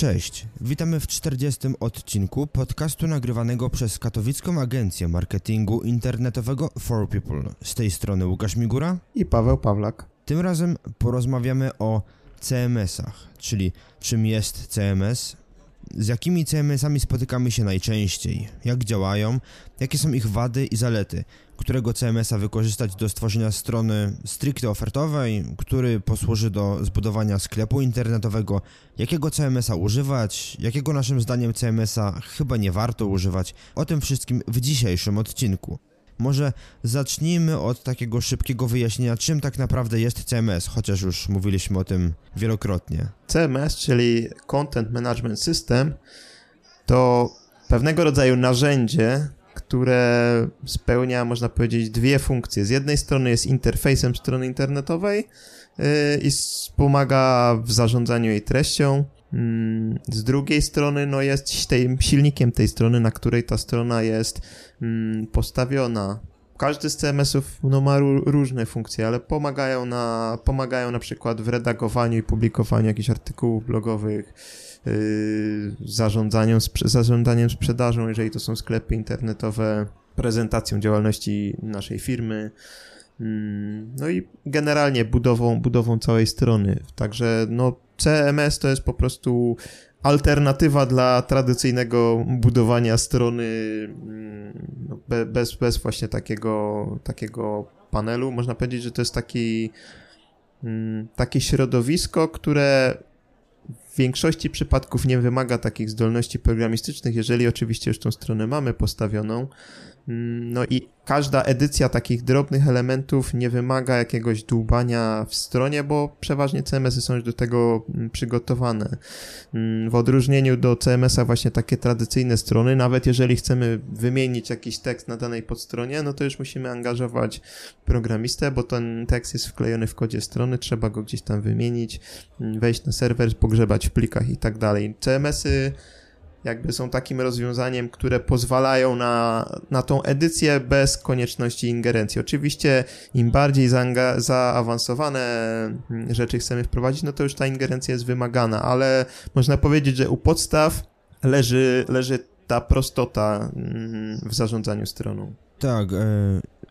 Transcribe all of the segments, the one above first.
Cześć, witamy w 40. odcinku podcastu nagrywanego przez katowicką agencję marketingu internetowego For People. Z tej strony Łukasz Migura i Paweł Pawlak. Tym razem porozmawiamy o CMS-ach, czyli czym jest CMS, z jakimi CMS-ami spotykamy się najczęściej, jak działają, jakie są ich wady i zalety, którego CMS-a wykorzystać do stworzenia strony stricte ofertowej, który posłuży do zbudowania sklepu internetowego, jakiego CMS-a używać, jakiego naszym zdaniem CMS-a chyba nie warto używać. O tym wszystkim w dzisiejszym odcinku. Może zacznijmy od takiego szybkiego wyjaśnienia, czym tak naprawdę jest CMS, chociaż już mówiliśmy o tym wielokrotnie. CMS, czyli Content Management System, to pewnego rodzaju narzędzie, które spełnia, można powiedzieć, dwie funkcje. Z jednej strony jest interfejsem strony internetowej yy, i wspomaga w zarządzaniu jej treścią. Mm, z drugiej strony, no jest tym silnikiem tej strony, na której ta strona jest mm, postawiona. Każdy z CMS-ów no, ma różne funkcje, ale pomagają na, pomagają na przykład w redagowaniu i publikowaniu jakichś artykułów blogowych, yy, zarządzaniem, zarządzaniem sprzedażą, jeżeli to są sklepy internetowe, prezentacją działalności naszej firmy, no i generalnie budową, budową całej strony. Także no, CMS to jest po prostu alternatywa dla tradycyjnego budowania strony mm, no, bez, bez właśnie takiego, takiego panelu. Można powiedzieć, że to jest taki, mm, takie środowisko, które w większości przypadków nie wymaga takich zdolności programistycznych, jeżeli oczywiście już tą stronę mamy postawioną. Mm, no i każda edycja takich drobnych elementów nie wymaga jakiegoś dłubania w stronie, bo przeważnie CMS-y są już do tego mm, przygotowane. Mm, w odróżnieniu do CMS-a właśnie takie tradycyjne strony, nawet jeżeli chcemy wymienić jakiś tekst na danej podstronie, no to już musimy angażować programistę, bo ten tekst jest wklejony w kodzie strony, trzeba go gdzieś tam wymienić, wejść na serwer, pogrzebać w plikach i tak dalej. CMS-y jakby są takim rozwiązaniem, które pozwalają na, na tą edycję bez konieczności ingerencji. Oczywiście im bardziej zaawansowane mm, rzeczy chcemy wprowadzić, no to już ta ingerencja jest wymagana, ale można powiedzieć, że u podstaw leży, leży ta prostota mm, w zarządzaniu stroną. Tak, e,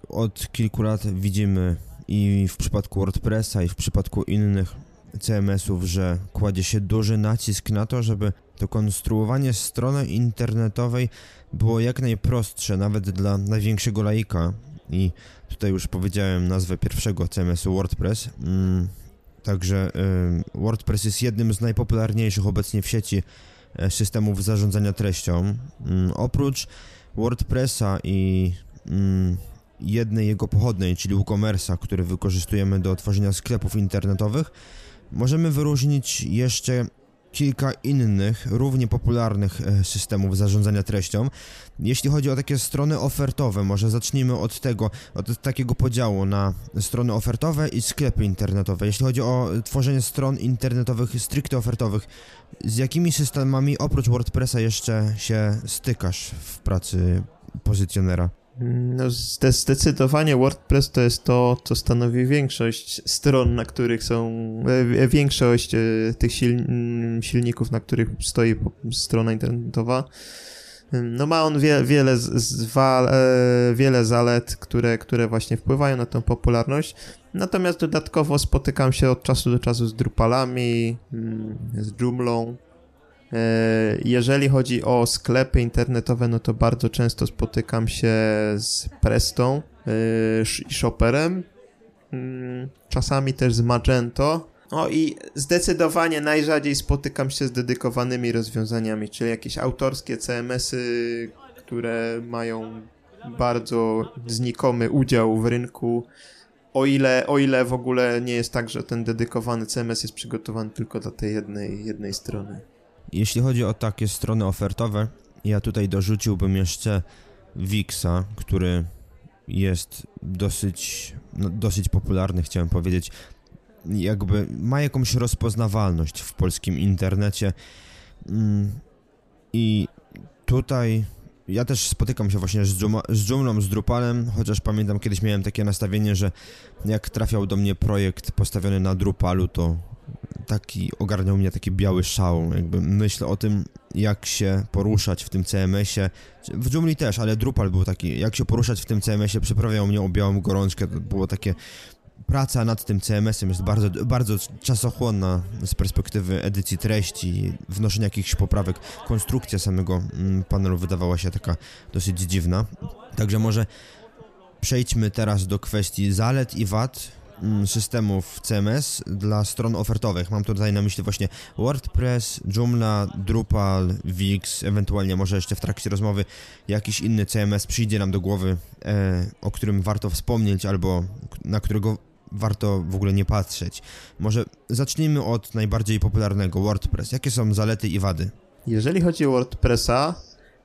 od kilku lat widzimy i w przypadku WordPressa, i w przypadku innych CMS-ów, że kładzie się duży nacisk na to, żeby to konstruowanie strony internetowej było jak najprostsze, nawet dla największego laika. I tutaj już powiedziałem nazwę pierwszego CMS-u WordPress. Mm, także y, WordPress jest jednym z najpopularniejszych obecnie w sieci e, systemów zarządzania treścią. Mm, oprócz WordPressa i mm, jednej jego pochodnej, czyli WooCommerce'a, który wykorzystujemy do tworzenia sklepów internetowych, możemy wyróżnić jeszcze kilka innych, równie popularnych e, systemów zarządzania treścią. Jeśli chodzi o takie strony ofertowe, może zacznijmy od tego, od takiego podziału na strony ofertowe i sklepy internetowe. Jeśli chodzi o tworzenie stron internetowych stricte ofertowych, z jakimi systemami oprócz WordPressa jeszcze się stykasz w pracy pozycjonera? No, zdecydowanie WordPress to jest to, co stanowi większość stron, na których są, e, większość e, tych silników, na których stoi strona internetowa. No ma on wie, wiele, z, e, wiele zalet, które, które właśnie wpływają na tę popularność. Natomiast dodatkowo spotykam się od czasu do czasu z Drupalami, mm, z Joomlą, E, jeżeli chodzi o sklepy internetowe, no to bardzo często spotykam się z Prestą e, i Shopperem, mm, czasami też z Magento. O i zdecydowanie najrzadziej spotykam się z dedykowanymi rozwiązaniami, czyli jakieś autorskie CMS-y, które mają bardzo znikomy udział w rynku. O ile, o ile w ogóle nie jest tak, że ten dedykowany CMS jest przygotowany tylko dla tej jednej, jednej strony. Jeśli chodzi o takie strony ofertowe, ja tutaj dorzuciłbym jeszcze Wixa, który jest dosyć, no, dosyć popularny, chciałem powiedzieć. Jakby ma jakąś rozpoznawalność w polskim internecie. Mm, I tutaj ja też spotykam się właśnie z, Joom, z Joomlą, z Drupalem, chociaż pamiętam kiedyś miałem takie nastawienie, że jak trafiał do mnie projekt postawiony na Drupalu, to taki ogarniał mnie taki biały szał, jakby myślę o tym, jak się poruszać w tym CMS-ie. W Joomli też, ale Drupal był taki, jak się poruszać w tym CMS-ie, przyprawiał mnie o białą gorączkę, to było takie praca nad tym CMS-em jest bardzo, bardzo czasochłonna z perspektywy edycji treści, wnoszenia jakichś poprawek. Konstrukcja samego mm, panelu wydawała się taka dosyć dziwna. Także może przejdźmy teraz do kwestii zalet i wad systemów CMS dla stron ofertowych. Mam tutaj na myśli właśnie WordPress, Joomla, Drupal, Wix, ewentualnie może jeszcze w trakcie rozmowy jakiś inny CMS przyjdzie nam do głowy, e, o którym warto wspomnieć albo na którego warto w ogóle nie patrzeć. Może zacznijmy od najbardziej popularnego WordPress. Jakie są zalety i wady? Jeżeli chodzi o WordPressa,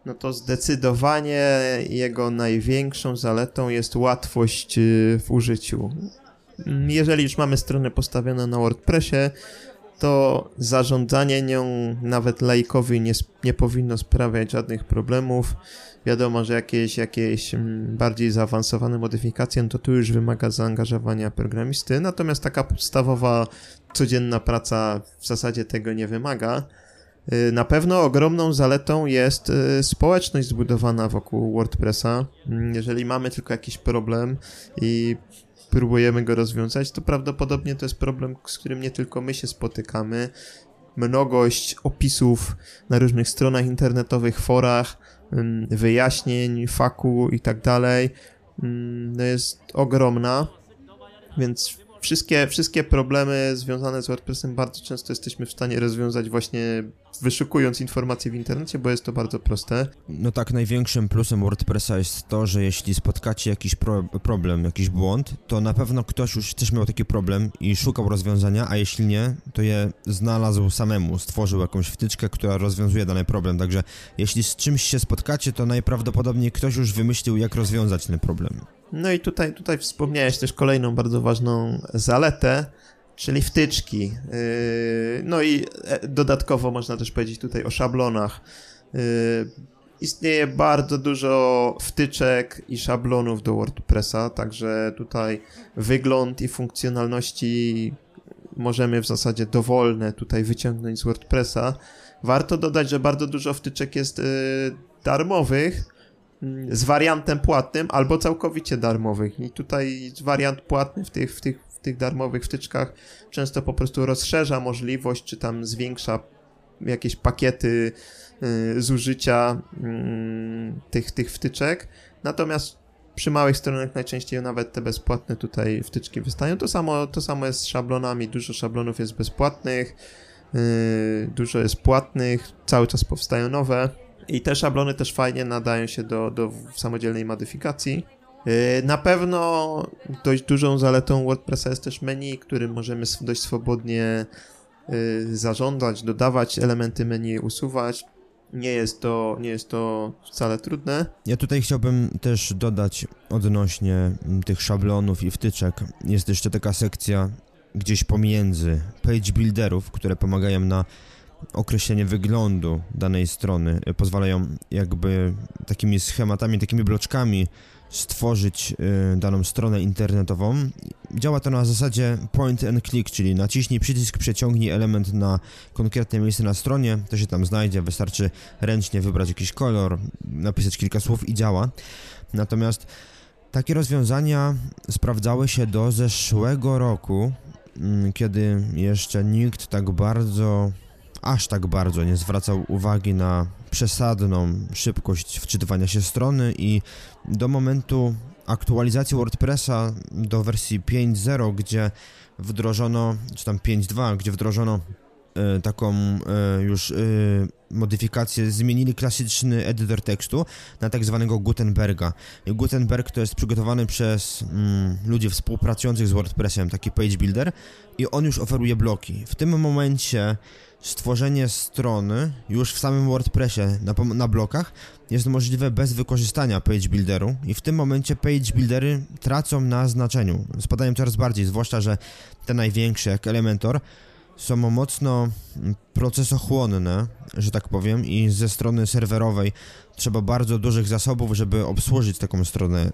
no to zdecydowanie jego największą zaletą jest łatwość y, w użyciu. Jeżeli już mamy stronę postawioną na WordPressie, to zarządzanie nią nawet lajkowi nie, nie powinno sprawiać żadnych problemów. Wiadomo, że jakieś, jakieś mm, bardziej zaawansowane modyfikacje, no to tu już wymaga zaangażowania programisty, natomiast taka podstawowa, codzienna praca w zasadzie tego nie wymaga. Y, na pewno ogromną zaletą jest y, społeczność zbudowana wokół WordPressa. Mm, jeżeli mamy tylko jakiś problem i próbujemy go rozwiązać, to prawdopodobnie to jest problem, z którym nie tylko my się spotykamy. Mnogość opisów na różnych stronach internetowych, forach, wyjaśnień, faku i tak dalej no jest ogromna, więc wszystkie, wszystkie problemy związane z WordPressem bardzo często jesteśmy w stanie rozwiązać właśnie wyszukując informacje w internecie, bo jest to bardzo proste. No tak, największym plusem WordPressa jest to, że jeśli spotkacie jakiś pro problem, jakiś błąd, to na pewno ktoś już też miał taki problem i szukał rozwiązania, a jeśli nie, to je znalazł samemu, stworzył jakąś wtyczkę, która rozwiązuje dany problem. Także jeśli z czymś się spotkacie, to najprawdopodobniej ktoś już wymyślił, jak rozwiązać ten problem. No i tutaj, tutaj wspomniałeś też kolejną bardzo ważną zaletę, czyli wtyczki. Yy, no i e, dodatkowo można też powiedzieć tutaj o szablonach. Yy, istnieje bardzo dużo wtyczek i szablonów do WordPressa, także tutaj wygląd i funkcjonalności możemy w zasadzie dowolne tutaj wyciągnąć z WordPressa. Warto dodać, że bardzo dużo wtyczek jest yy, darmowych, z wariantem płatnym albo całkowicie darmowych. I tutaj wariant płatny w tych, w tych, w tych darmowych wtyczkach często po prostu rozszerza możliwość, czy tam zwiększa jakieś pakiety y, zużycia y, tych, tych wtyczek. Natomiast przy małych stronach najczęściej nawet te bezpłatne tutaj wtyczki wystają. To samo, to samo jest z szablonami. Dużo szablonów jest bezpłatnych, y, dużo jest płatnych, cały czas powstają nowe. I te szablony też fajnie nadają się do, do samodzielnej modyfikacji. Y, na pewno dość dużą zaletą WordPressa jest też menu, którym możemy dość swobodnie y, zarządzać, dodawać elementy menu, usuwać. Nie jest to, nie jest to wcale trudne. Ja tutaj chciałbym też dodać odnośnie tych szablonów i wtyczek. Jest jeszcze taka sekcja gdzieś pomiędzy page builderów, które pomagają na określenie wyglądu danej strony, y, pozwalają jakby takimi schematami, takimi bloczkami stworzyć y, daną stronę internetową. Działa to na zasadzie point and click, czyli naciśnij przycisk, przeciągnij element na konkretne miejsce na stronie, to się tam znajdzie, wystarczy ręcznie wybrać jakiś kolor, napisać kilka słów i działa. Natomiast takie rozwiązania sprawdzały się do zeszłego roku, mm, kiedy jeszcze nikt tak bardzo aż tak bardzo nie zwracał uwagi na przesadną szybkość wczytywania się strony i do momentu aktualizacji WordPressa do wersji 5.0, gdzie wdrożono, czy tam 5.2, gdzie wdrożono e, taką e, już e, modyfikację, zmienili klasyczny edytor tekstu na tak zwanego Gutenberga. I Gutenberg to jest przygotowany przez mm, ludzi współpracujących z WordPressem, taki page builder i on już oferuje bloki. W tym momencie stworzenie strony już w samym WordPressie na, na blokach jest możliwe bez wykorzystania page builderu i w tym momencie page buildery tracą na znaczeniu, spadają coraz bardziej, zwłaszcza, że te największe jak Elementor są mocno procesochłonne, że tak powiem, i ze strony serwerowej trzeba bardzo dużych zasobów, żeby obsłużyć taką stronę.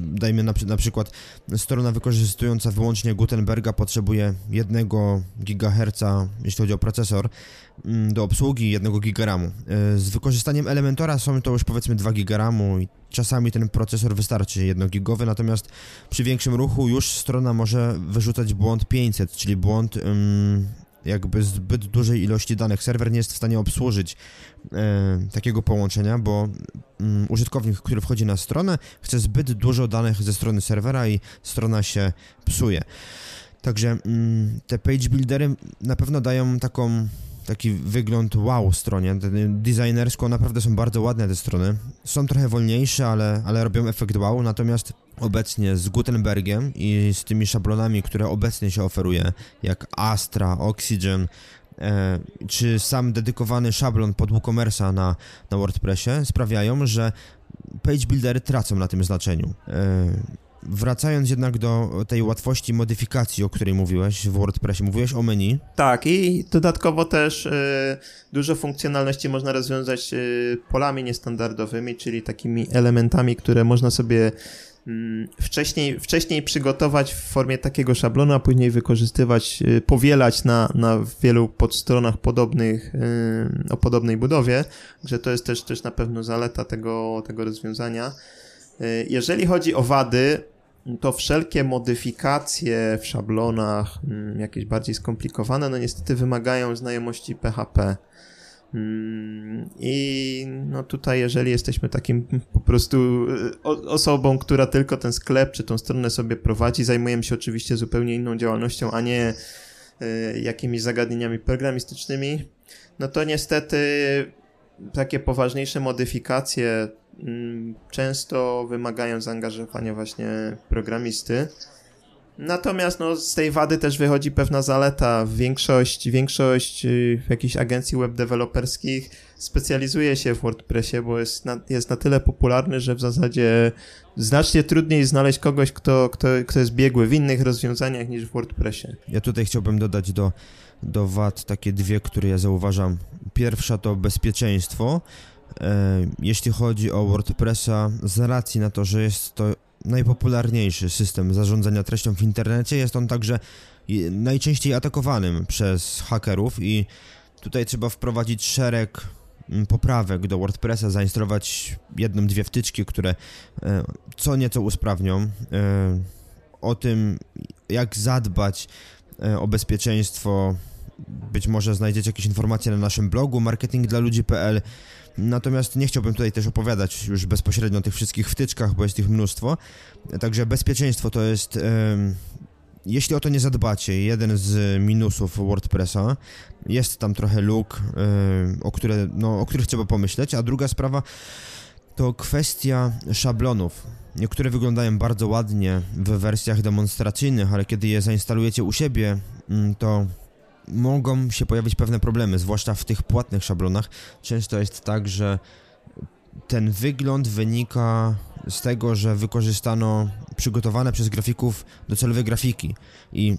Dajmy na, na przykład strona wykorzystująca wyłącznie Gutenberga potrzebuje 1 GHz, jeśli chodzi o procesor, mm, do obsługi 1 GB e, Z wykorzystaniem Elementora są to już powiedzmy 2 GB i czasami ten procesor wystarczy 1 gigowy, natomiast przy większym ruchu już strona może wyrzucać błąd 500, czyli błąd jakby zbyt dużej ilości danych. Serwer nie jest w stanie obsłużyć e, takiego połączenia, bo mm, użytkownik, który wchodzi na stronę, chce zbyt dużo danych ze strony serwera i strona się psuje. Także mm, te page buildery na pewno dają taką taki wygląd wow stronie. Designersko naprawdę są bardzo ładne te strony. Są trochę wolniejsze, ale, ale robią efekt wow, natomiast obecnie z Gutenbergiem i z tymi szablonami, które obecnie się oferuje, jak Astra, Oxygen, e, czy sam dedykowany szablon pod WooCommerce'a na, na WordPressie sprawiają, że page buildery tracą na tym znaczeniu. E, Wracając jednak do tej łatwości modyfikacji, o której mówiłeś w WordPressie, mówiłeś o menu. Tak, i dodatkowo też y, dużo funkcjonalności można rozwiązać y, polami niestandardowymi, czyli takimi elementami, które można sobie mm, wcześniej, wcześniej przygotować w formie takiego szablonu, a później wykorzystywać, y, powielać na, na wielu podstronach podobnych, o podobnej budowie, że to jest też, też na pewno zaleta tego, tego rozwiązania. Jeżeli chodzi o wady, to wszelkie modyfikacje w szablonach, mm, jakieś bardziej skomplikowane, no niestety wymagają znajomości PHP. Mm, I no tutaj, jeżeli jesteśmy takim po prostu y, osobą, która tylko ten sklep czy tą stronę sobie prowadzi, zajmujemy się oczywiście zupełnie inną działalnością, a nie y, jakimiś zagadnieniami programistycznymi, no to niestety takie poważniejsze modyfikacje często wymagają zaangażowania właśnie programisty. Natomiast no, z tej wady też wychodzi pewna zaleta. Większość, większość y, jakichś agencji web deweloperskich specjalizuje się w WordPressie, bo jest na, jest na tyle popularny, że w zasadzie znacznie trudniej znaleźć kogoś, kto, kto, kto jest biegły w innych rozwiązaniach niż w WordPressie. Ja tutaj chciałbym dodać do, do wad takie dwie, które ja zauważam. Pierwsza to bezpieczeństwo jeśli chodzi o WordPressa, z racji na to, że jest to najpopularniejszy system zarządzania treścią w internecie, jest on także najczęściej atakowanym przez hakerów i tutaj trzeba wprowadzić szereg mm, poprawek do WordPressa, zainstalować jedną, dwie wtyczki, które e, co nieco usprawnią. E, o tym, jak zadbać o bezpieczeństwo, być może znajdziecie jakieś informacje na naszym blogu marketingdlaludzi.pl. Natomiast nie chciałbym tutaj też opowiadać już bezpośrednio o tych wszystkich wtyczkach, bo jest ich mnóstwo. Także bezpieczeństwo to jest, jeśli o to nie zadbacie, jeden z minusów WordPressa. Jest tam trochę luk, o, które, no, o których trzeba pomyśleć. A druga sprawa to kwestia szablonów. Niektóre wyglądają bardzo ładnie w wersjach demonstracyjnych, ale kiedy je zainstalujecie u siebie, mm, to mogą się pojawić pewne problemy, zwłaszcza w tych płatnych szablonach. Często jest tak, że ten wygląd wynika z tego, że wykorzystano przygotowane przez grafików docelowe grafiki i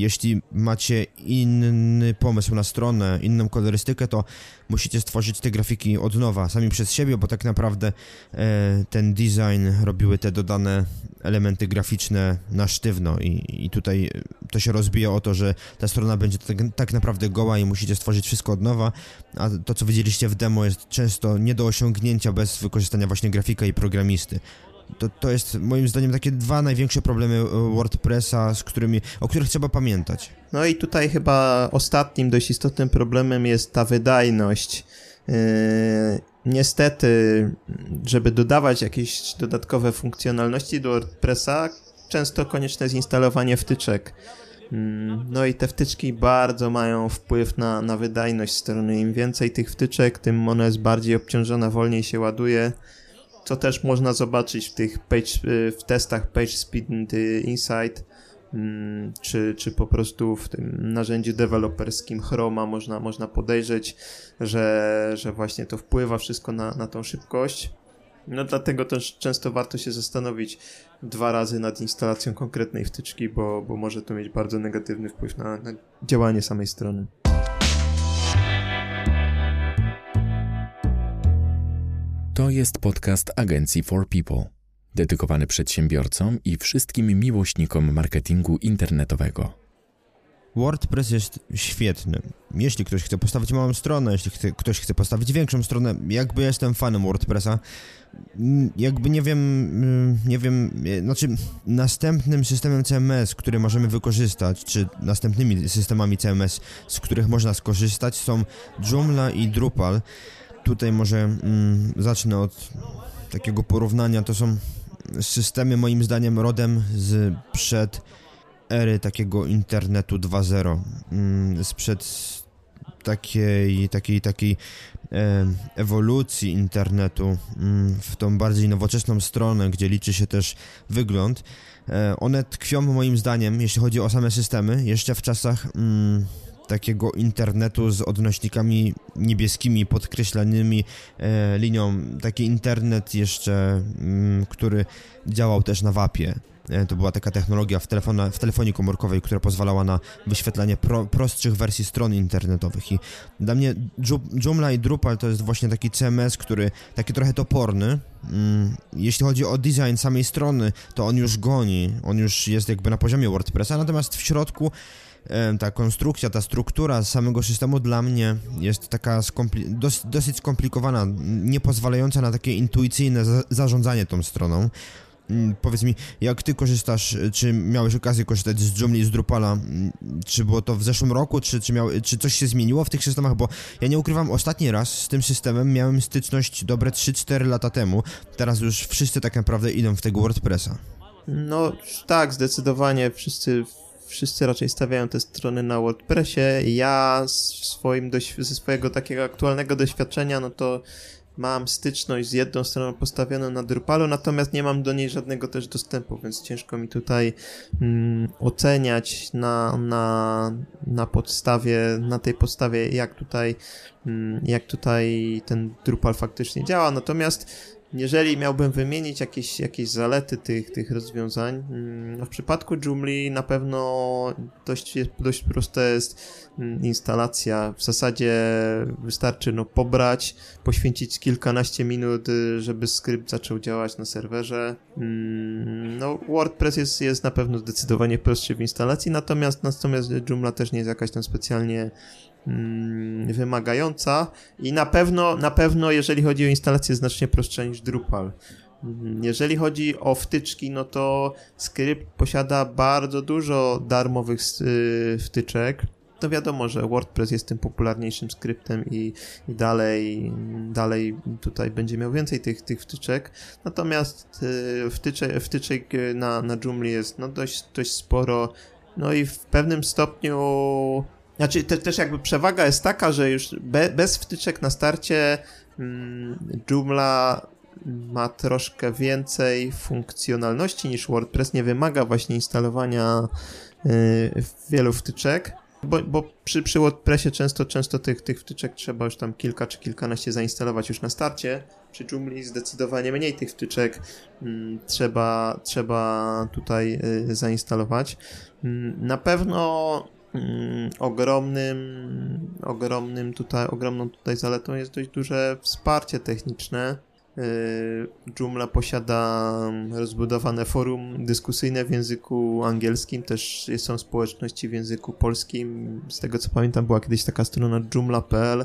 jeśli macie inny pomysł na stronę, inną kolorystykę, to musicie stworzyć te grafiki od nowa, sami przez siebie, bo tak naprawdę e, ten design robiły te dodane elementy graficzne na sztywno. I, i tutaj to się rozbija o to, że ta strona będzie tak, tak naprawdę goła i musicie stworzyć wszystko od nowa, a to co widzieliście w demo jest często nie do osiągnięcia bez wykorzystania właśnie grafika i programisty to, to jest moim zdaniem takie dwa największe problemy e, WordPressa, z którymi, o których trzeba pamiętać. No i tutaj chyba ostatnim dość istotnym problemem jest ta wydajność. Yy, niestety, żeby dodawać jakieś dodatkowe funkcjonalności do WordPressa, często konieczne jest instalowanie wtyczek. Mm, no i te wtyczki bardzo mają wpływ na, na wydajność strony. Im więcej tych wtyczek, tym ona jest bardziej obciążona, wolniej się ładuje. Co też można zobaczyć w tych page, y, w testach PageSpeed Insight, mm, czy, czy po prostu w tym narzędziu deweloperskim Chroma można, można podejrzeć, że, że właśnie to wpływa wszystko na, na tą szybkość. No dlatego też często warto się zastanowić dwa razy nad instalacją konkretnej wtyczki, bo, bo może to mieć bardzo negatywny wpływ na, na działanie samej strony. To jest podcast agencji For People, dedykowany przedsiębiorcom i wszystkim miłośnikom marketingu internetowego. WordPress jest świetny. Jeśli ktoś chce postawić małą stronę, jeśli chce, ktoś chce postawić większą stronę, jakby jestem fanem WordPressa, jakby nie wiem, mm, nie wiem, e, znaczy następnym systemem CMS, który możemy wykorzystać, czy następnymi systemami CMS, z których można skorzystać są Joomla i Drupal. Tutaj może mm, zacznę od takiego porównania, to są systemy moim zdaniem rodem z przed ery takiego internetu 2.0, mm, sprzed takiej, takiej, takiej e, ewolucji internetu mm, w tą bardziej nowoczesną stronę, gdzie liczy się też wygląd. E, one tkwią moim zdaniem, jeśli chodzi o same systemy, jeszcze w czasach mm, takiego internetu z odnośnikami niebieskimi podkreślanymi e, linią. Taki internet jeszcze, mm, który działał też na wapie. E, to była taka technologia w, telefona, w telefonii komórkowej, która pozwalała na wyświetlanie pro, prostszych wersji stron internetowych. I dla mnie Joomla i Drupal to jest właśnie taki CMS, który taki trochę toporny. Mm, jeśli chodzi o design samej strony, to on już goni, on już jest jakby na poziomie WordPressa, natomiast w środku ta konstrukcja, ta struktura samego systemu dla mnie jest taka skompli dosyć, dosyć skomplikowana, nie pozwalająca na takie intuicyjne za zarządzanie tą stroną. Mm, powiedz mi, jak ty korzystasz, czy miałeś okazję korzystać z Joomla i z Drupala, mm, czy było to w zeszłym roku, czy, czy, miał, czy coś się zmieniło w tych systemach, bo ja nie ukrywam, ostatni raz z tym systemem miałem styczność dobre 3-4 lata temu, teraz już wszyscy tak naprawdę idą w tego WordPressa. No tak, zdecydowanie wszyscy wszyscy raczej stawiają te strony na WordPressie. Ja swoim ze swojego takiego aktualnego doświadczenia, no to mam styczność z jedną stroną postawioną na Drupalu, natomiast nie mam do niej żadnego też dostępu, więc ciężko mi tutaj mm, oceniać na, na, na podstawie, na tej podstawie, jak tutaj, mm, jak tutaj ten Drupal faktycznie działa. Natomiast jeżeli miałbym wymienić jakieś, jakieś zalety tych, tych rozwiązań, mm, no w przypadku Joomla na pewno dość, dość prosta jest mm, instalacja. W zasadzie wystarczy no, pobrać, poświęcić kilkanaście minut, y, żeby skrypt zaczął działać na serwerze. Mm, no, WordPress jest, jest na pewno zdecydowanie prostszy w instalacji, natomiast, natomiast Joomla też nie jest jakaś tam specjalnie wymagająca i na pewno, na pewno jeżeli chodzi o instalację znacznie prostsza niż Drupal. Mm, jeżeli chodzi o wtyczki, no to skrypt posiada bardzo dużo darmowych y, wtyczek. To wiadomo, że WordPress jest tym popularniejszym skryptem i, i dalej, dalej tutaj będzie miał więcej tych, tych wtyczek. Natomiast y, wtyczek, wtyczek na, na Joomla jest no dość, dość sporo. No i w pewnym stopniu znaczy, te, też jakby przewaga jest taka, że już be, bez wtyczek na starcie mm, Joomla ma troszkę więcej funkcjonalności niż WordPress. Nie wymaga właśnie instalowania y, wielu wtyczek. Bo, bo przy, przy WordPressie często, często tych, tych wtyczek trzeba już tam kilka czy kilkanaście zainstalować już na starcie. Przy Joomla zdecydowanie mniej tych wtyczek mm, trzeba, trzeba tutaj y, zainstalować. Mm, na pewno Mm, ogromnym, ogromnym tutaj, ogromną tutaj zaletą jest dość duże wsparcie techniczne. Y, Joomla posiada rozbudowane forum dyskusyjne w języku angielskim, też są społeczności w języku polskim. Z tego co pamiętam, była kiedyś taka strona joomla.pl.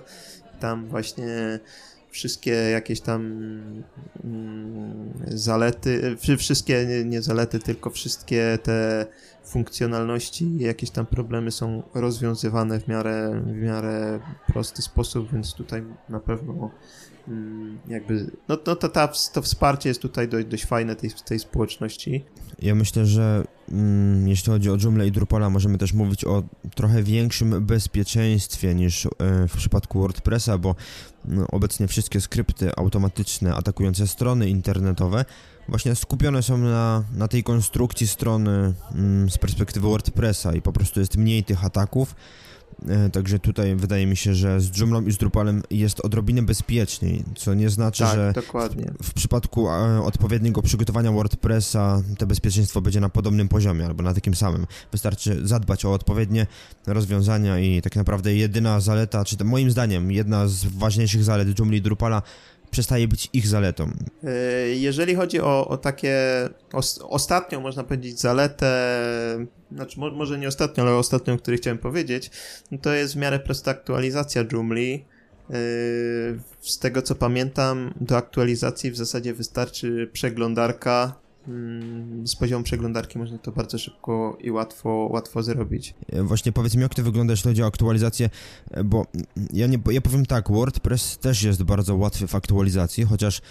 Tam właśnie wszystkie jakieś tam mm, zalety, wszystkie nie, zalety, tylko wszystkie te funkcjonalności i jakieś tam problemy są rozwiązywane w miarę, w miarę prosty sposób, więc tutaj na pewno mm, jakby, no, no to, ta, to wsparcie jest tutaj dość, dość fajne tej, tej społeczności. Ja myślę, że mm, jeśli chodzi o Joomla i Drupala, możemy też mówić o trochę większym bezpieczeństwie niż e, w przypadku WordPressa, bo no, obecnie wszystkie skrypty automatyczne atakujące strony internetowe właśnie skupione są na, na tej konstrukcji strony mm, z perspektywy WordPressa i po prostu jest mniej tych ataków. E, także tutaj wydaje mi się, że z Joomlą i z Drupalem jest odrobinę bezpieczniej, co nie znaczy, tak, że. W, w przypadku e, odpowiedniego przygotowania WordPressa to bezpieczeństwo będzie na podobnym poziomie albo na takim samym. Wystarczy zadbać o odpowiednie rozwiązania i tak naprawdę jedyna zaleta, czy to moim zdaniem jedna z ważniejszych zalet Joomla i Drupala przestaje być ich zaletą. E, jeżeli chodzi o, o takie os, ostatnią, można powiedzieć, zaletę, znaczy mo, może nie ostatnią, ale ostatnią, o której chciałem powiedzieć, no to jest w miarę prosta aktualizacja Joomla. E, z tego co pamiętam, do aktualizacji w zasadzie wystarczy przeglądarka z poziomu przeglądarki można to bardzo szybko i łatwo, łatwo zrobić. E, właśnie powiedz mi, jak to wygląda, jeśli chodzi o aktualizację, e, bo ja, nie, ja powiem tak, WordPress też jest bardzo łatwy w aktualizacji, chociaż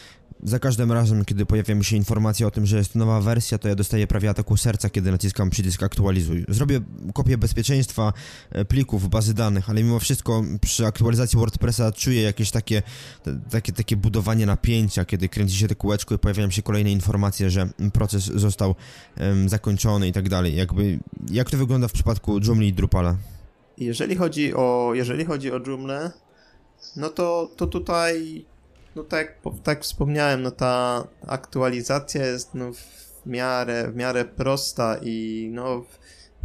za każdym razem, kiedy pojawia mi się informacja o tym, że jest nowa wersja, to ja dostaję prawie ataku serca, kiedy naciskam przycisk aktualizuj. Zrobię kopię bezpieczeństwa e, plików, bazy danych, ale mimo wszystko przy aktualizacji WordPressa czuję jakieś takie, takie, takie budowanie napięcia, kiedy kręci się te kółeczko i pojawiają się kolejne informacje, że proces został um, zakończony i tak dalej. Jakby, jak to wygląda w przypadku Joomla i Drupala? Jeżeli chodzi o, jeżeli chodzi o Joomla, no to, to tutaj no tak, tak wspomniałem, no ta aktualizacja jest no w miarę, w miarę prosta i no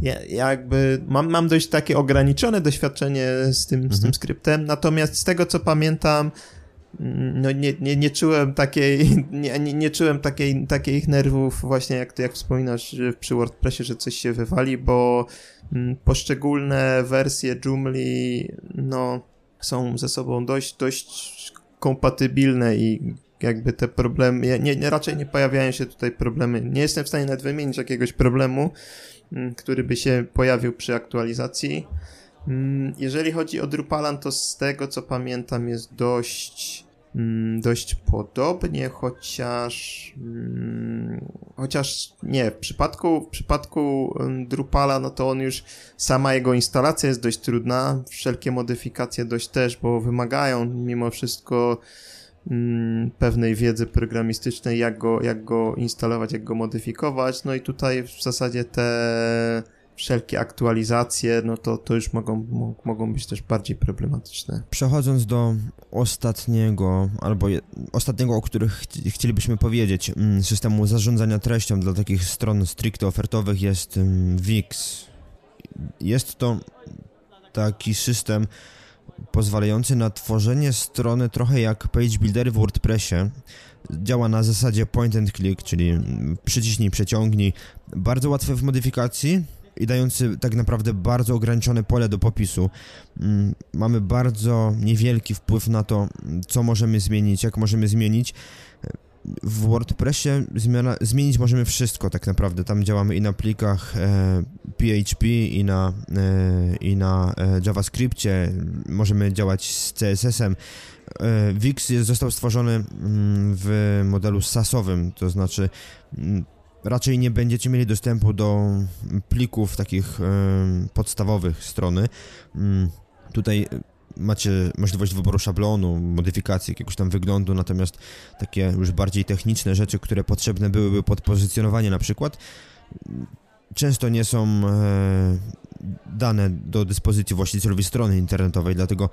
ja, jakby mam, mam dość takie ograniczone doświadczenie z tym, mhm. z tym mhm. skryptem, natomiast z tego co pamiętam, mm, no nie, nie, nie czułem takiej, nie, nie, nie czułem takiej, takich nerwów właśnie jak, jak wspominasz przy WordPressie, że coś się wywali, bo mm, poszczególne wersje Joomla no są ze sobą dość, dość kompatybilne i jakby te problemy, nie, nie, raczej nie pojawiają się tutaj problemy. Nie jestem w stanie nawet wymienić jakiegoś problemu, mm, który by się pojawił przy aktualizacji. Mm, jeżeli chodzi o Drupalan, to z tego co pamiętam jest dość dość podobnie, chociaż mm, chociaż nie, w przypadku, w przypadku mm, Drupala, no to on już, sama jego instalacja jest dość trudna, wszelkie modyfikacje dość też, bo wymagają mimo wszystko pewnej wiedzy programistycznej, jak go, jak go instalować, jak go modyfikować, no i tutaj w zasadzie te wszelkie aktualizacje, no to, to już mogą, mogą być też bardziej problematyczne. Przechodząc do ostatniego, albo je, ostatniego, o których ch chcielibyśmy powiedzieć, mm, systemu zarządzania treścią dla takich stron stricte ofertowych jest mm, Wix. Jest to taki system pozwalający na tworzenie strony trochę jak page buildery w WordPressie. Działa na zasadzie point and click, czyli mm, przyciśnij, przeciągnij. Bardzo łatwe w modyfikacji, i dający tak naprawdę bardzo ograniczone pole do popisu. Mm, mamy bardzo niewielki wpływ na to, co możemy zmienić, jak możemy zmienić. W WordPressie zmiana, zmienić możemy wszystko tak naprawdę. Tam działamy i na plikach e, PHP, i na, e, i na e, JavaScriptie, możemy działać z CSS-em. E, Wix jest, został stworzony mm, w modelu SAS-owym, to znaczy mm, raczej nie będziecie mieli dostępu do plików takich podstawowych strony. Mm, tutaj macie możliwość wyboru szablonu, modyfikacji jakiegoś tam wyglądu, natomiast takie już bardziej techniczne rzeczy, które potrzebne byłyby pod pozycjonowanie na przykład, często nie są e, dane do dyspozycji właścicielowi strony internetowej, dlatego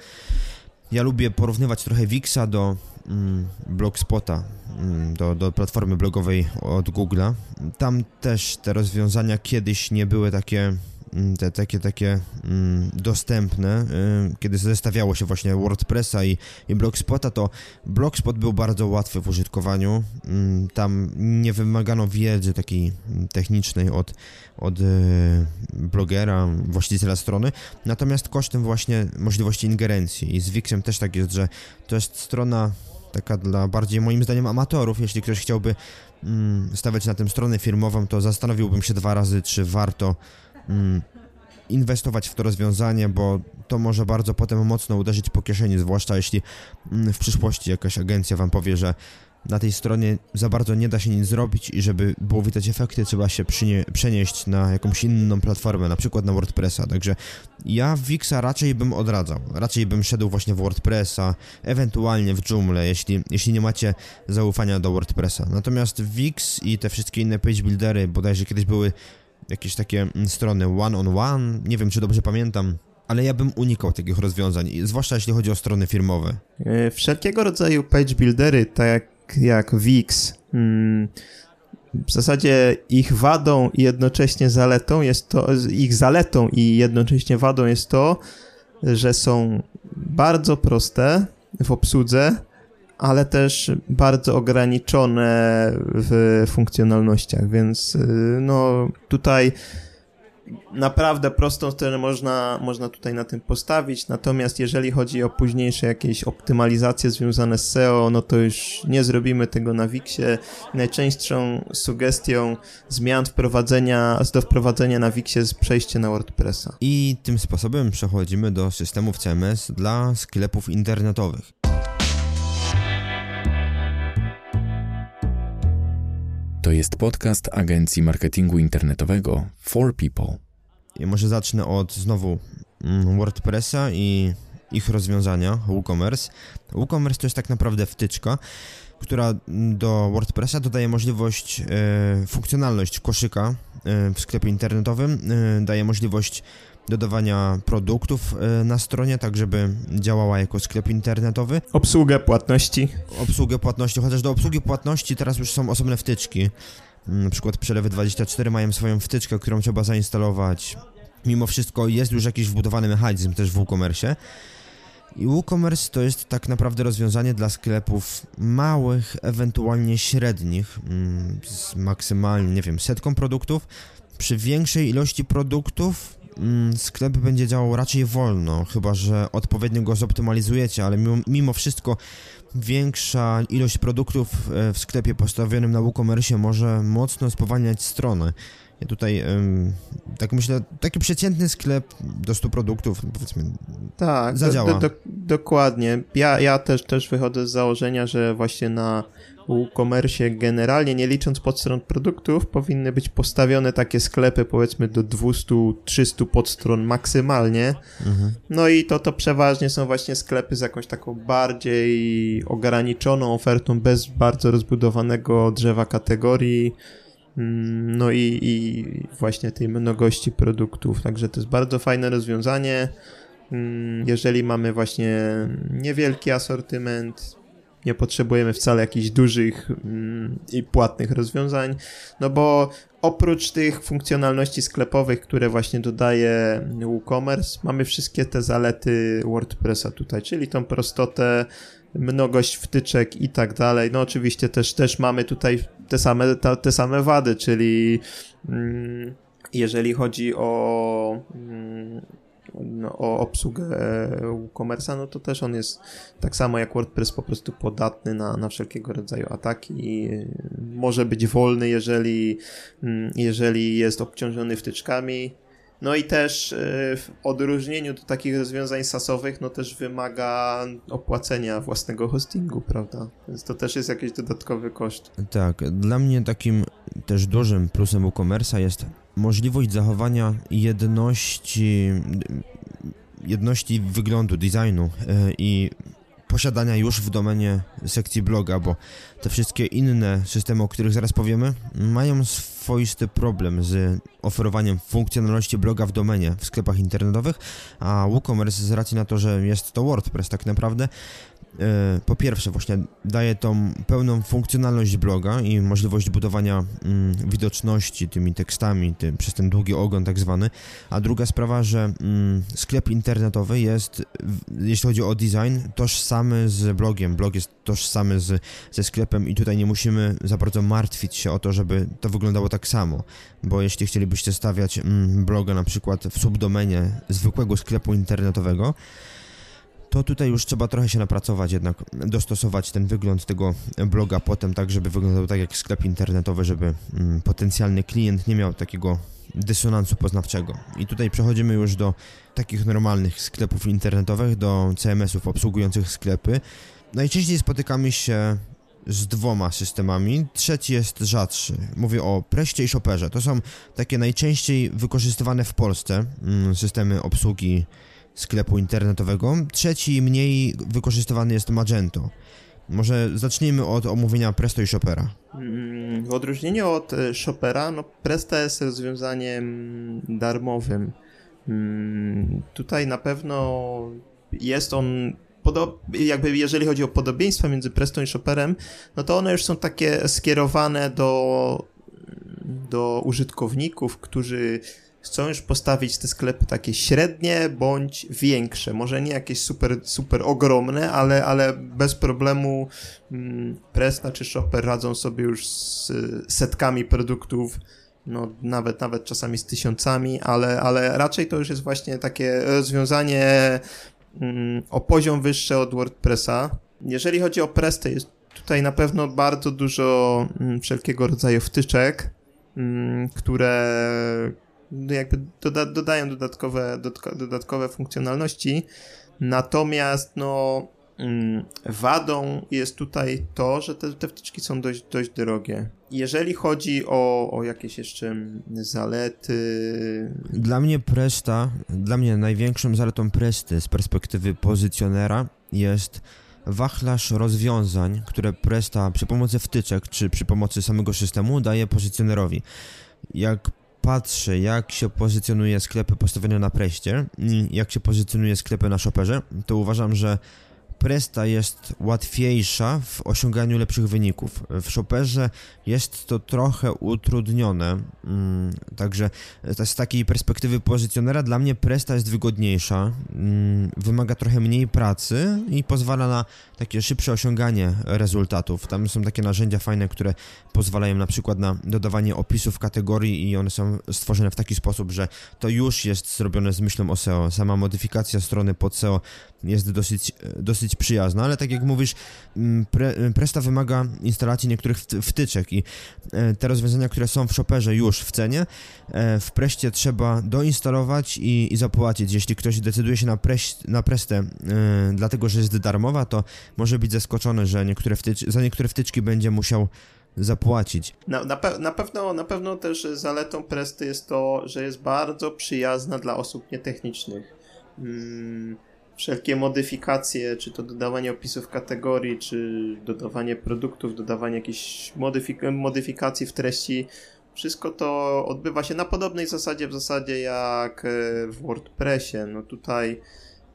ja lubię porównywać trochę Wixa do mm, Blogspota, mm, do, do platformy blogowej od Google'a. Tam też te rozwiązania kiedyś nie były takie te takie, takie mm, dostępne, y, kiedy zestawiało się właśnie WordPressa i, i Blogspota, to Blogspot był bardzo łatwy w użytkowaniu. Mm, tam nie wymagano wiedzy takiej technicznej od, od y, blogera, właściciela strony, natomiast kosztem właśnie możliwości ingerencji. I z Wixem też tak jest, że to jest strona taka dla bardziej moim zdaniem amatorów, jeśli ktoś chciałby mm, stawiać na tym stronę firmową, to zastanowiłbym się dwa razy, czy warto mm, inwestować w to rozwiązanie, bo to może bardzo potem mocno uderzyć po kieszeni, zwłaszcza jeśli mm, w przyszłości jakaś agencja wam powie, że na tej stronie za bardzo nie da się nic zrobić i żeby było widać efekty, trzeba się przenieść na jakąś inną platformę, na przykład na WordPressa. Także ja Wixa raczej bym odradzał. Raczej bym szedł właśnie w WordPressa, ewentualnie w Joomla, jeśli, jeśli nie macie zaufania do WordPressa. Natomiast Wix i te wszystkie inne page buildery, bodajże kiedyś były jakieś takie mm, strony one-on-one, on one, nie wiem czy dobrze pamiętam, ale ja bym unikał takich rozwiązań, zwłaszcza jeśli chodzi o strony firmowe. E, wszelkiego rodzaju page buildery, tak jak Wix. Hmm, w zasadzie ich wadą i jednocześnie zaletą jest to, ich zaletą i jednocześnie wadą jest to, że są bardzo proste w obsłudze, ale też bardzo ograniczone w funkcjonalnościach, więc y, no tutaj naprawdę prostą stronę można, można tutaj na tym postawić, natomiast jeżeli chodzi o późniejsze jakieś optymalizacje związane z SEO, no to już nie zrobimy tego na Wixie. Najczęstszą sugestią zmian wprowadzenia, do wprowadzenia na Wixie jest przejście na WordPressa. I tym sposobem przechodzimy do systemów CMS dla sklepów internetowych. To jest podcast agencji marketingu internetowego For People. Może zacznę od znowu mm, WordPressa i ich rozwiązania WooCommerce. WooCommerce to jest tak naprawdę wtyczka, która do WordPressa dodaje możliwość, e, funkcjonalność koszyka e, w sklepie internetowym, e, daje możliwość dodawania produktów e, na stronie, tak żeby działała jako sklep internetowy. Obsługę płatności. Obsługę płatności, chociaż do obsługi płatności teraz już są osobne wtyczki. Mm, na przykład Przelewy24 mają swoją wtyczkę, którą trzeba zainstalować. Mimo wszystko jest już jakiś wbudowany mechanizm też w WooCommerce. I WooCommerce to jest tak naprawdę rozwiązanie dla sklepów małych, ewentualnie średnich, mm, z maksymalnie, nie wiem, setką produktów. Przy większej ilości produktów sklep będzie działał raczej wolno, chyba że odpowiednio go zoptymalizujecie, ale mimo, mimo wszystko większa ilość produktów e, w sklepie postawionym na WooCommerce może mocno spowalniać stronę. Ja tutaj, tak myślę, taki przeciętny sklep do 100 produktów, powiedzmy, tak, zadziała. Do, do, dokładnie. Ja, ja też, też wychodzę z założenia, że właśnie na WooCommerce generalnie, nie licząc podstron produktów, powinny być postawione takie sklepy powiedzmy do 200-300 podstron maksymalnie. Mhm. No i to, to przeważnie są właśnie sklepy z jakąś taką bardziej ograniczoną ofertą, bez bardzo rozbudowanego drzewa kategorii. Mm, no i, i właśnie tej mnogości produktów. Także to jest bardzo fajne rozwiązanie. Mm, jeżeli mamy właśnie niewielki asortyment, nie potrzebujemy wcale jakichś dużych mm, i płatnych rozwiązań, no bo oprócz tych funkcjonalności sklepowych, które właśnie dodaje WooCommerce, mamy wszystkie te zalety WordPressa tutaj, czyli tą prostotę, mnogość wtyczek i tak dalej. No oczywiście też, też mamy tutaj te same, te, te same wady, czyli mm, jeżeli chodzi o mm, no, o obsługę WooCommerce'a, no to też on jest tak samo jak WordPress po prostu podatny na, na wszelkiego rodzaju ataki. Może być wolny, jeżeli, mm, jeżeli jest obciążony wtyczkami. No i też e, w odróżnieniu do takich rozwiązań sasowych, no też wymaga opłacenia własnego hostingu, prawda? Więc to też jest jakiś dodatkowy koszt. Tak, dla mnie takim też dużym plusem WooCommerce'a jest możliwość zachowania jedności, jedności wyglądu, designu e, i posiadania już w domenie sekcji bloga, bo te wszystkie inne systemy, o których zaraz powiemy, mają swoisty problem z oferowaniem funkcjonalności bloga w domenie w sklepach internetowych, a WooCommerce z racji na to, że jest to WordPress tak naprawdę, po pierwsze właśnie daje tą pełną funkcjonalność bloga i możliwość budowania mm, widoczności tymi tekstami tym, przez ten długi ogon tak zwany, a druga sprawa, że mm, sklep internetowy jest, jeśli chodzi o design, tożsamy z blogiem, blog jest tożsamy z, ze sklepem i tutaj nie musimy za bardzo martwić się o to, żeby to wyglądało tak samo, bo jeśli chcielibyście stawiać mm, bloga na przykład w subdomenie zwykłego sklepu internetowego, to tutaj już trzeba trochę się napracować, jednak dostosować ten wygląd tego bloga potem tak, żeby wyglądał tak jak sklep internetowy, żeby mm, potencjalny klient nie miał takiego dysonansu poznawczego. I tutaj przechodzimy już do takich normalnych sklepów internetowych, do CMS-ów obsługujących sklepy. Najczęściej spotykamy się z dwoma systemami, trzeci jest rzadszy. Mówię o Preście i Shopperze. To są takie najczęściej wykorzystywane w Polsce mm, systemy obsługi sklepu internetowego. Trzeci mniej wykorzystywany jest Magento. Może zacznijmy od omówienia Presto i Shoppera. Mm, w odróżnieniu od e, Shoppera, no Presta jest rozwiązaniem darmowym. Mm, tutaj na pewno jest on jakby jeżeli chodzi o podobieństwa między Prestą i Shopperem, no to one już są takie skierowane do, do użytkowników, którzy chcą już postawić te sklepy takie średnie bądź większe. Może nie jakieś super, super ogromne, ale, ale bez problemu mm, czy Shopper radzą sobie już z setkami produktów, no nawet, nawet czasami z tysiącami, ale, ale raczej to już jest właśnie takie rozwiązanie mm, o poziom wyższy od WordPressa. Jeżeli chodzi o Prestę, jest tutaj na pewno bardzo dużo mm, wszelkiego rodzaju wtyczek, mm, które jakby doda dodają dodatkowe, dodatkowe funkcjonalności. Natomiast no mm, wadą jest tutaj to, że te, te wtyczki są dość, dość drogie. Jeżeli chodzi o, o jakieś jeszcze zalety... Dla mnie Presta, dla mnie największą zaletą Presty z perspektywy pozycjonera jest wachlarz rozwiązań, które Presta przy pomocy wtyczek czy przy pomocy samego systemu daje pozycjonerowi. Jak patrzę, jak się pozycjonuje sklepy postawione na preście i jak się pozycjonuje sklepy na shopperze, to uważam, że Presta jest łatwiejsza w osiąganiu lepszych wyników. W Shopperze jest to trochę utrudnione, mm, także z takiej perspektywy pozycjonera dla mnie Presta jest wygodniejsza, mm, wymaga trochę mniej pracy i pozwala na takie szybsze osiąganie rezultatów. Tam są takie narzędzia fajne, które pozwalają na przykład na dodawanie opisów kategorii i one są stworzone w taki sposób, że to już jest zrobione z myślą o SEO. Sama modyfikacja strony pod SEO jest dosyć, dosyć przyjazna, ale tak jak mówisz, mm, pre, Presta wymaga instalacji niektórych wtyczek i e, te rozwiązania, które są w Shopperze już w cenie, e, w Preście trzeba doinstalować i, i zapłacić. Jeśli ktoś decyduje się na, preś, na Prestę e, dlatego, że jest darmowa, to może być zaskoczony, że niektóre wtycz, za niektóre wtyczki będzie musiał zapłacić. Na, na, pe na, pewno, na pewno też zaletą Presty jest to, że jest bardzo przyjazna dla osób nietechnicznych. Hmm wszelkie modyfikacje, czy to dodawanie opisów kategorii, czy dodawanie produktów, dodawanie jakichś modyfik modyfikacji w treści, wszystko to odbywa się na podobnej zasadzie w zasadzie jak e, w WordPressie. No tutaj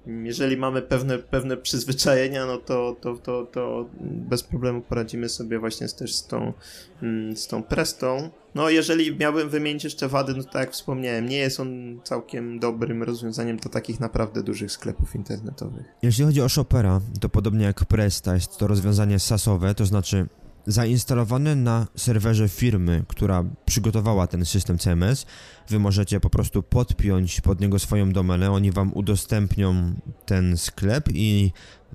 jeżeli mamy pewne, pewne przyzwyczajenia, no to, to, to, to bez problemu poradzimy sobie właśnie z, też z tą, mm, z tą prestą. No, jeżeli miałbym wymienić jeszcze wady, no tak jak wspomniałem, nie jest on całkiem dobrym rozwiązaniem do takich naprawdę dużych sklepów internetowych. Jeśli chodzi o Shopera, to podobnie jak Presta, jest to rozwiązanie sasowe, to znaczy zainstalowany na serwerze firmy, która przygotowała ten system CMS. Wy możecie po prostu podpiąć pod niego swoją domenę, oni wam udostępnią ten sklep i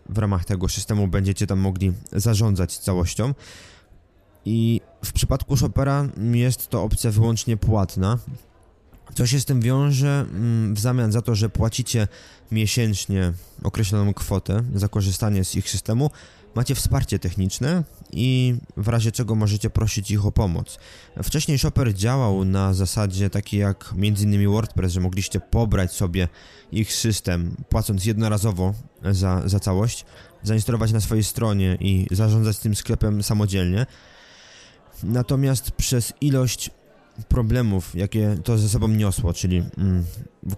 w ramach tego systemu będziecie tam mogli zarządzać całością. I w przypadku Shopera jest to opcja wyłącznie płatna. Co się z tym wiąże mm, w zamian za to, że płacicie miesięcznie określoną kwotę za korzystanie z ich systemu, macie wsparcie techniczne i w razie czego możecie prosić ich o pomoc. Wcześniej Shopper działał na zasadzie takiej jak m.in. WordPress, że mogliście pobrać sobie ich system, płacąc jednorazowo za, za całość, zainstalować na swojej stronie i zarządzać tym sklepem samodzielnie. Natomiast przez ilość problemów, jakie to ze sobą niosło, czyli mm,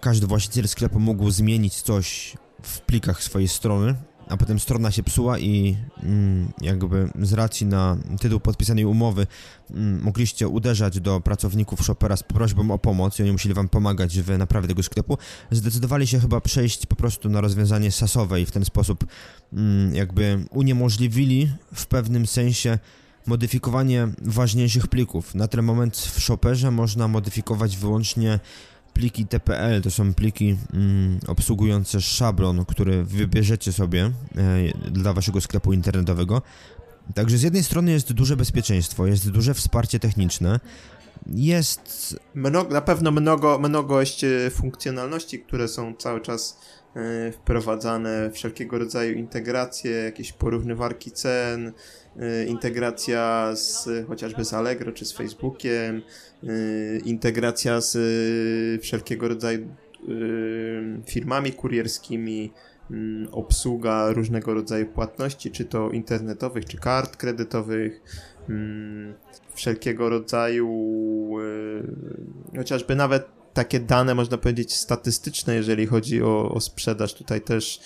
każdy właściciel sklepu mógł zmienić coś w plikach swojej strony, a potem strona się psuła i mm, jakby z racji na tytuł podpisanej umowy mm, mogliście uderzać do pracowników Shopera z prośbą o pomoc i oni musieli wam pomagać w naprawie tego sklepu, zdecydowali się chyba przejść po prostu na rozwiązanie sasowe i w ten sposób mm, jakby uniemożliwili w pewnym sensie modyfikowanie ważniejszych plików. Na ten moment w Shopperze można modyfikować wyłącznie pliki TPL to są pliki mm, obsługujące szablon, który wybierzecie sobie e, dla waszego sklepu internetowego. Także z jednej strony jest duże bezpieczeństwo, jest duże wsparcie techniczne, jest... Na pewno mnogo, mnogość e, funkcjonalności, które są cały czas y, wprowadzane, wszelkiego rodzaju integracje, jakieś porównywarki cen, y, integracja z chociażby z Allegro czy z Facebookiem, y, integracja z wszelkiego rodzaju firmami kurierskimi, obsługa różnego rodzaju płatności, czy to internetowych, czy kart kredytowych, mm, wszelkiego rodzaju, yy, chociażby nawet takie dane, można powiedzieć, statystyczne, jeżeli chodzi o, o sprzedaż. Tutaj też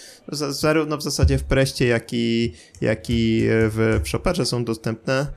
zarówno w zasadzie w Preście, jak i, jak i w, w Shopperze są dostępne.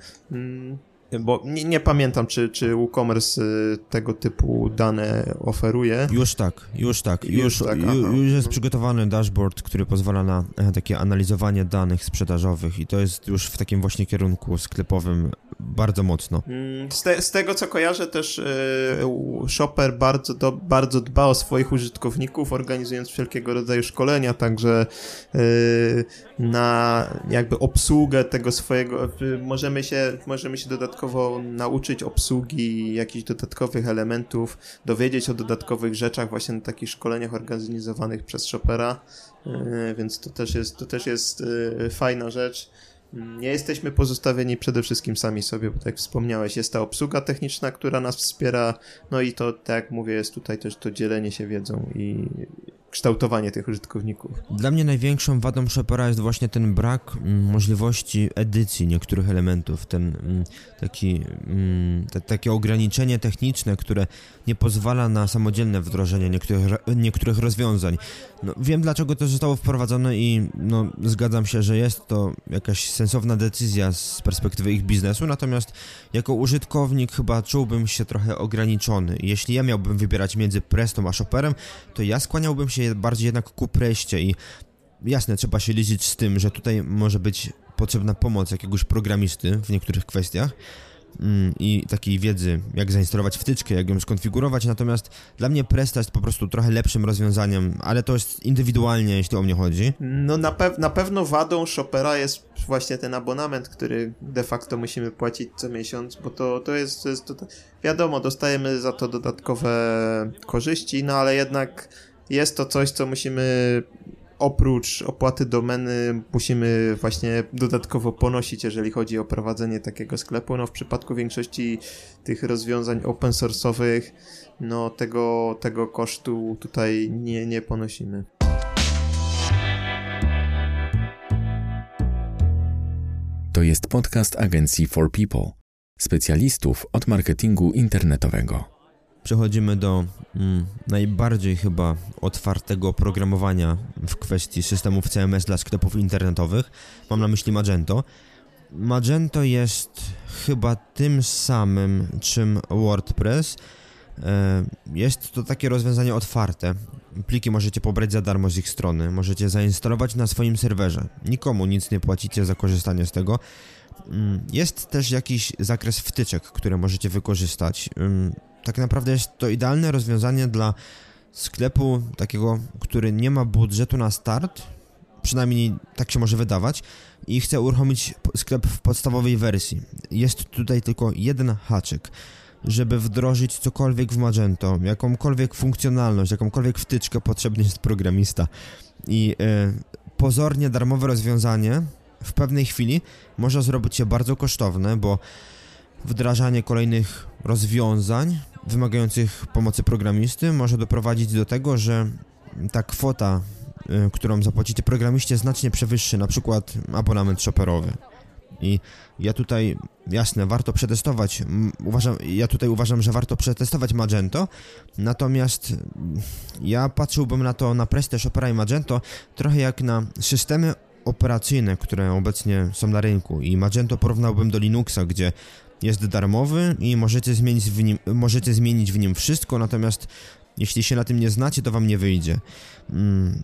Bo nie, nie, pamiętam, czy, czy WooCommerce y, tego typu dane oferuje. Już tak, już tak. Już, już, tak, już jest przygotowany dashboard, który pozwala na e, takie analizowanie danych sprzedażowych i to jest już w takim właśnie kierunku sklepowym bardzo mocno. Mm, z, te, z tego co kojarzę też yy, Shopper bardzo, do, bardzo dba o swoich użytkowników, organizując wszelkiego rodzaju szkolenia, także yy, na jakby obsługę tego swojego, yy, możemy się, możemy się dodatkowo nauczyć obsługi jakichś dodatkowych elementów, dowiedzieć o dodatkowych rzeczach właśnie na takich szkoleniach organizowanych przez Shoppera, więc to też jest, to też jest fajna rzecz. Nie jesteśmy pozostawieni przede wszystkim sami sobie, bo tak jak wspomniałeś, jest ta obsługa techniczna, która nas wspiera, no i to, tak jak mówię, jest tutaj też to dzielenie się wiedzą i kształtowanie tych użytkowników. Dla mnie największą wadą Shopera jest właśnie ten brak mm, możliwości edycji niektórych elementów, ten mm, taki, mm, te, takie ograniczenie techniczne, które nie pozwala na samodzielne wdrożenie niektórych, niektórych rozwiązań. No, wiem dlaczego to zostało wprowadzone i no, zgadzam się, że jest to jakaś sensowna decyzja z perspektywy ich biznesu, natomiast jako użytkownik chyba czułbym się trochę ograniczony. Jeśli ja miałbym wybierać między Prestą a Shopperem, to ja skłaniałbym się bardziej jednak ku Preście i jasne, trzeba się liczyć z tym, że tutaj może być potrzebna pomoc jakiegoś programisty w niektórych kwestiach, Mm, i takiej wiedzy, jak zainstalować wtyczkę, jak ją skonfigurować, natomiast dla mnie Presta jest po prostu trochę lepszym rozwiązaniem, ale to jest indywidualnie, jeśli o mnie chodzi. No na, pe na pewno wadą Shopera jest właśnie ten abonament, który de facto musimy płacić co miesiąc, bo to, to jest, to jest to, wiadomo, dostajemy za to dodatkowe korzyści, no ale jednak jest to coś, co musimy oprócz opłaty domeny musimy właśnie dodatkowo ponosić, jeżeli chodzi o prowadzenie takiego sklepu. No w przypadku większości tych rozwiązań open source'owych, no tego, tego kosztu tutaj nie, nie ponosimy. To jest podcast agencji For People, specjalistów od marketingu internetowego przechodzimy do mm, najbardziej chyba otwartego programowania w kwestii systemów CMS dla sklepów internetowych. Mam na myśli Magento. Magento jest chyba tym samym czym WordPress. E, jest to takie rozwiązanie otwarte. Pliki możecie pobrać za darmo z ich strony, możecie zainstalować na swoim serwerze. Nikomu nic nie płacicie za korzystanie z tego. Mm, jest też jakiś zakres wtyczek, które możecie wykorzystać. Tak naprawdę jest to idealne rozwiązanie dla sklepu takiego, który nie ma budżetu na start, przynajmniej tak się może wydawać, i chce uruchomić sklep w podstawowej wersji. Jest tutaj tylko jeden haczyk. Żeby wdrożyć cokolwiek w Magento, jakąkolwiek funkcjonalność, jakąkolwiek wtyczkę, potrzebny jest programista. I e, pozornie darmowe rozwiązanie w pewnej chwili może zrobić się bardzo kosztowne, bo wdrażanie kolejnych rozwiązań wymagających pomocy programisty może doprowadzić do tego, że ta kwota, y, którą zapłacicie programiście znacznie przewyższy na przykład abonament shopperowy. I ja tutaj, jasne, warto przetestować, uważam, ja tutaj uważam, że warto przetestować Magento, natomiast ja patrzyłbym na to, na Preste, Shopera i Magento trochę jak na systemy operacyjne, które obecnie są na rynku i Magento porównałbym do Linuxa, gdzie jest darmowy i możecie zmienić w nim, możecie zmienić w nim wszystko, natomiast jeśli się na tym nie znacie, to wam nie wyjdzie. Mm,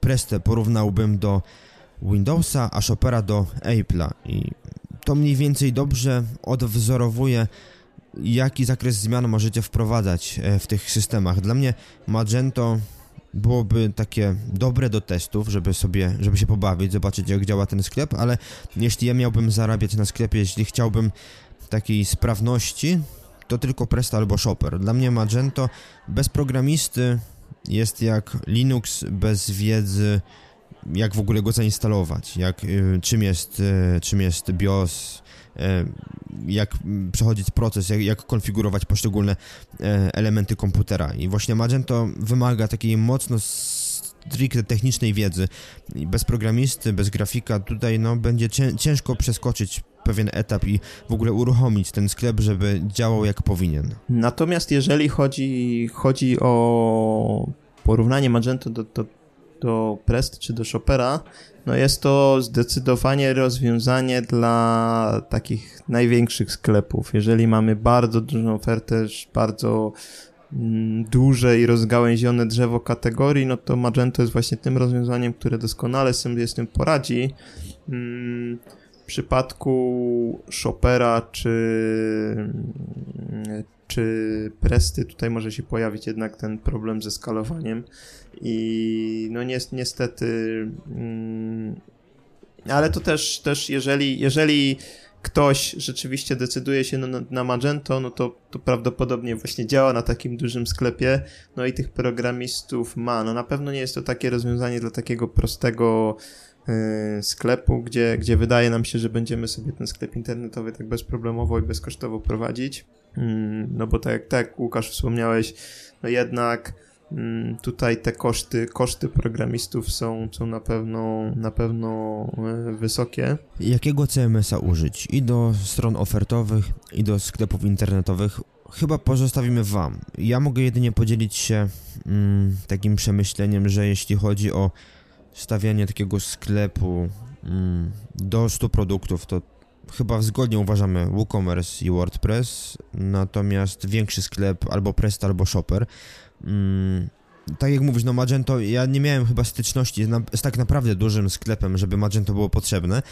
Prestę porównałbym do Windowsa, a Chopera do Apple'a i to mniej więcej dobrze odwzorowuje jaki zakres zmian możecie wprowadzać w tych systemach. Dla mnie Magento byłoby takie dobre do testów, żeby sobie, żeby się pobawić, zobaczyć jak działa ten sklep, ale jeśli ja miałbym zarabiać na sklepie, jeśli chciałbym takiej sprawności, to tylko Presta albo Shopper. Dla mnie Magento bez programisty jest jak Linux bez wiedzy, jak w ogóle go zainstalować, jak, y, czym, jest, y, czym jest BIOS, y, jak przechodzić proces, jak, jak konfigurować poszczególne elementy komputera. I właśnie Magento wymaga takiej mocno stricte technicznej wiedzy. Bez programisty, bez grafika tutaj no, będzie ciężko przeskoczyć pewien etap i w ogóle uruchomić ten sklep, żeby działał jak powinien. Natomiast jeżeli chodzi, chodzi o porównanie Magento do, do, do Prest czy do Shopera, no jest to zdecydowanie rozwiązanie dla takich największych sklepów. Jeżeli mamy bardzo dużą ofertę, bardzo mm, duże i rozgałęzione drzewo kategorii, no to Magento jest właśnie tym rozwiązaniem, które doskonale sobie z tym poradzi. Przypadku Chopera czy, czy Presty tutaj może się pojawić jednak ten problem ze skalowaniem i no niestety mm, ale to też, też jeżeli, jeżeli ktoś rzeczywiście decyduje się na, na Magento, no to, to prawdopodobnie właśnie działa na takim dużym sklepie, no i tych programistów ma. No na pewno nie jest to takie rozwiązanie dla takiego prostego sklepu, gdzie, gdzie wydaje nam się, że będziemy sobie ten sklep internetowy tak bezproblemowo i bezkosztowo prowadzić. Mm, no bo tak, tak Łukasz wspomniałeś, no jednak mm, tutaj te koszty, koszty programistów są, są na pewno, na pewno y, wysokie. Jakiego CMS-a użyć? I do stron ofertowych, i do sklepów internetowych chyba pozostawimy Wam. Ja mogę jedynie podzielić się mm, takim przemyśleniem, że jeśli chodzi o stawianie takiego sklepu mm, do 100 produktów, to chyba zgodnie uważamy WooCommerce i WordPress, natomiast większy sklep albo Presta, albo Shopper. Mm, tak jak mówisz, no Magento, ja nie miałem chyba styczności z, z tak naprawdę dużym sklepem, żeby Magento było potrzebne.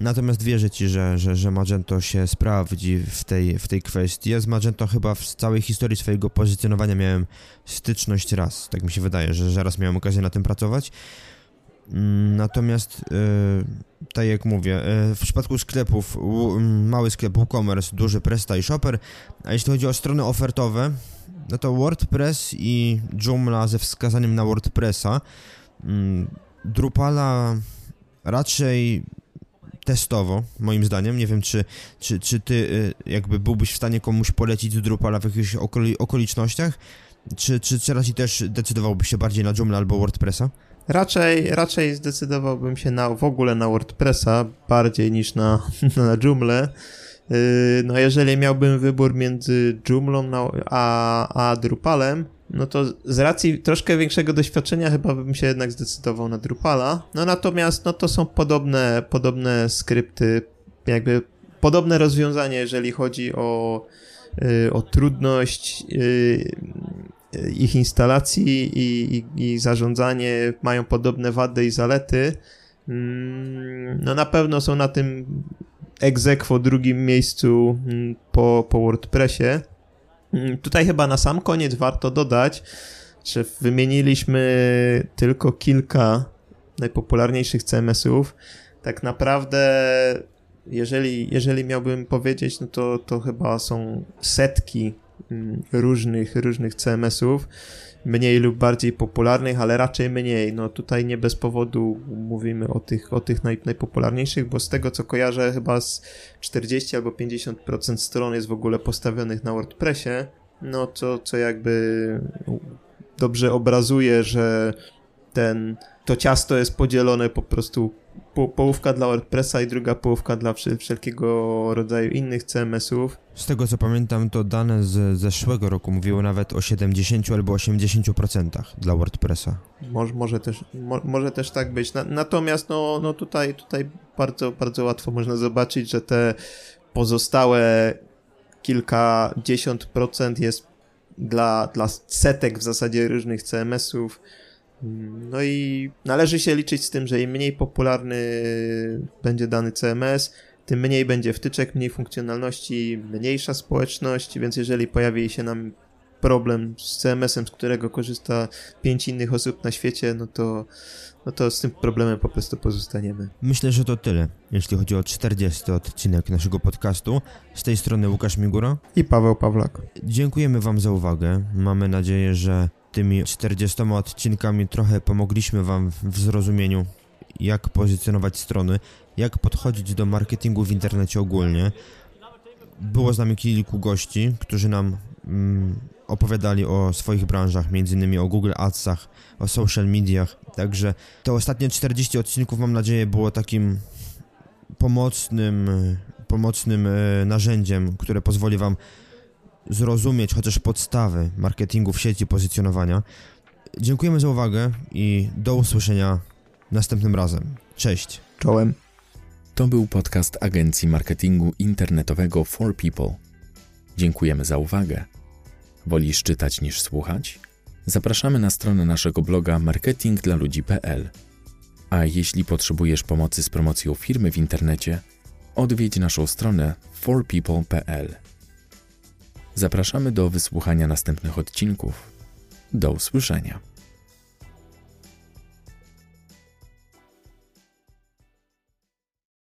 Natomiast wierzę Ci, że, że, że Magento się sprawdzi w tej, w tej kwestii. Ja z Magento chyba w całej historii swojego pozycjonowania miałem styczność raz. Tak mi się wydaje, że, że raz miałem okazję na tym pracować. Mm, natomiast, e, tak jak mówię, e, w przypadku sklepów, mały sklep WooCommerce, duży Presta i Shopper, a jeśli chodzi o strony ofertowe, no to WordPress i Joomla ze wskazaniem na WordPressa, mm, Drupala raczej testowo, moim zdaniem. Nie wiem, czy, czy, czy ty e, jakby byłbyś w stanie komuś polecić Drupala w jakichś okoli okolicznościach, czy, czy, czy raczej też decydowałbyś się bardziej na Joomla albo WordPressa? Raczej, raczej zdecydowałbym się na, w ogóle na WordPressa bardziej niż na, na Joomla. Yy, no jeżeli miałbym wybór między Joomlą a, a Drupalem, no to z racji troszkę większego doświadczenia chyba bym się jednak zdecydował na Drupala. No natomiast no to są podobne, podobne skrypty, jakby podobne rozwiązanie, jeżeli chodzi o, yy, o trudność yy, ich instalacji i, i, i zarządzanie mają podobne wady i zalety. Mm, no na pewno są na tym egzekwo drugim miejscu mm, po, po WordPressie. Mm, tutaj chyba na sam koniec warto dodać, że wymieniliśmy tylko kilka najpopularniejszych CMS-ów. Tak naprawdę, jeżeli, jeżeli miałbym powiedzieć, no to, to chyba są setki różnych, różnych CMS-ów, mniej lub bardziej popularnych, ale raczej mniej. No tutaj nie bez powodu mówimy o tych, o tych naj, najpopularniejszych, bo z tego co kojarzę, chyba z 40 albo 50% stron jest w ogóle postawionych na WordPressie, no co, co jakby dobrze obrazuje, że ten, to ciasto jest podzielone po prostu po, połówka dla WordPressa i druga połówka dla wszelkiego rodzaju innych CMS-ów. Z tego co pamiętam, to dane z zeszłego roku mówiły nawet o 70 albo 80% dla WordPressa. Może, może, też, mo, może też tak być. Na, natomiast no, no tutaj, tutaj bardzo, bardzo łatwo można zobaczyć, że te pozostałe kilkadziesiąt procent jest dla, dla setek w zasadzie różnych CMS-ów, no i należy się liczyć z tym, że im mniej popularny będzie dany CMS, tym mniej będzie wtyczek, mniej funkcjonalności, mniejsza społeczność, więc jeżeli pojawi się nam problem z CMS-em, z którego korzysta pięć innych osób na świecie, no to, no to z tym problemem po prostu pozostaniemy. Myślę, że to tyle, jeśli chodzi o 40 odcinek naszego podcastu. Z tej strony Łukasz Migura i Paweł Pawlak. Dziękujemy Wam za uwagę. Mamy nadzieję, że tymi 40 odcinkami trochę pomogliśmy Wam w zrozumieniu, jak pozycjonować strony, jak podchodzić do marketingu w internecie ogólnie. Było z nami kilku gości, którzy nam mm, opowiadali o swoich branżach, m.in. o Google Adsach, o social mediach. Także te ostatnie 40 odcinków, mam nadzieję, było takim pomocnym, pomocnym e, narzędziem, które pozwoli Wam zrozumieć chociaż podstawy marketingu w sieci pozycjonowania. Dziękujemy za uwagę i do usłyszenia następnym razem. Cześć. Czołem. To był podcast agencji marketingu internetowego For People. Dziękujemy za uwagę. Wolisz czytać niż słuchać? Zapraszamy na stronę naszego bloga marketingdlaludzi.pl. A jeśli potrzebujesz pomocy z promocją firmy w internecie, odwiedź naszą stronę forpeople.pl. Zapraszamy do wysłuchania następnych odcinków. Do usłyszenia.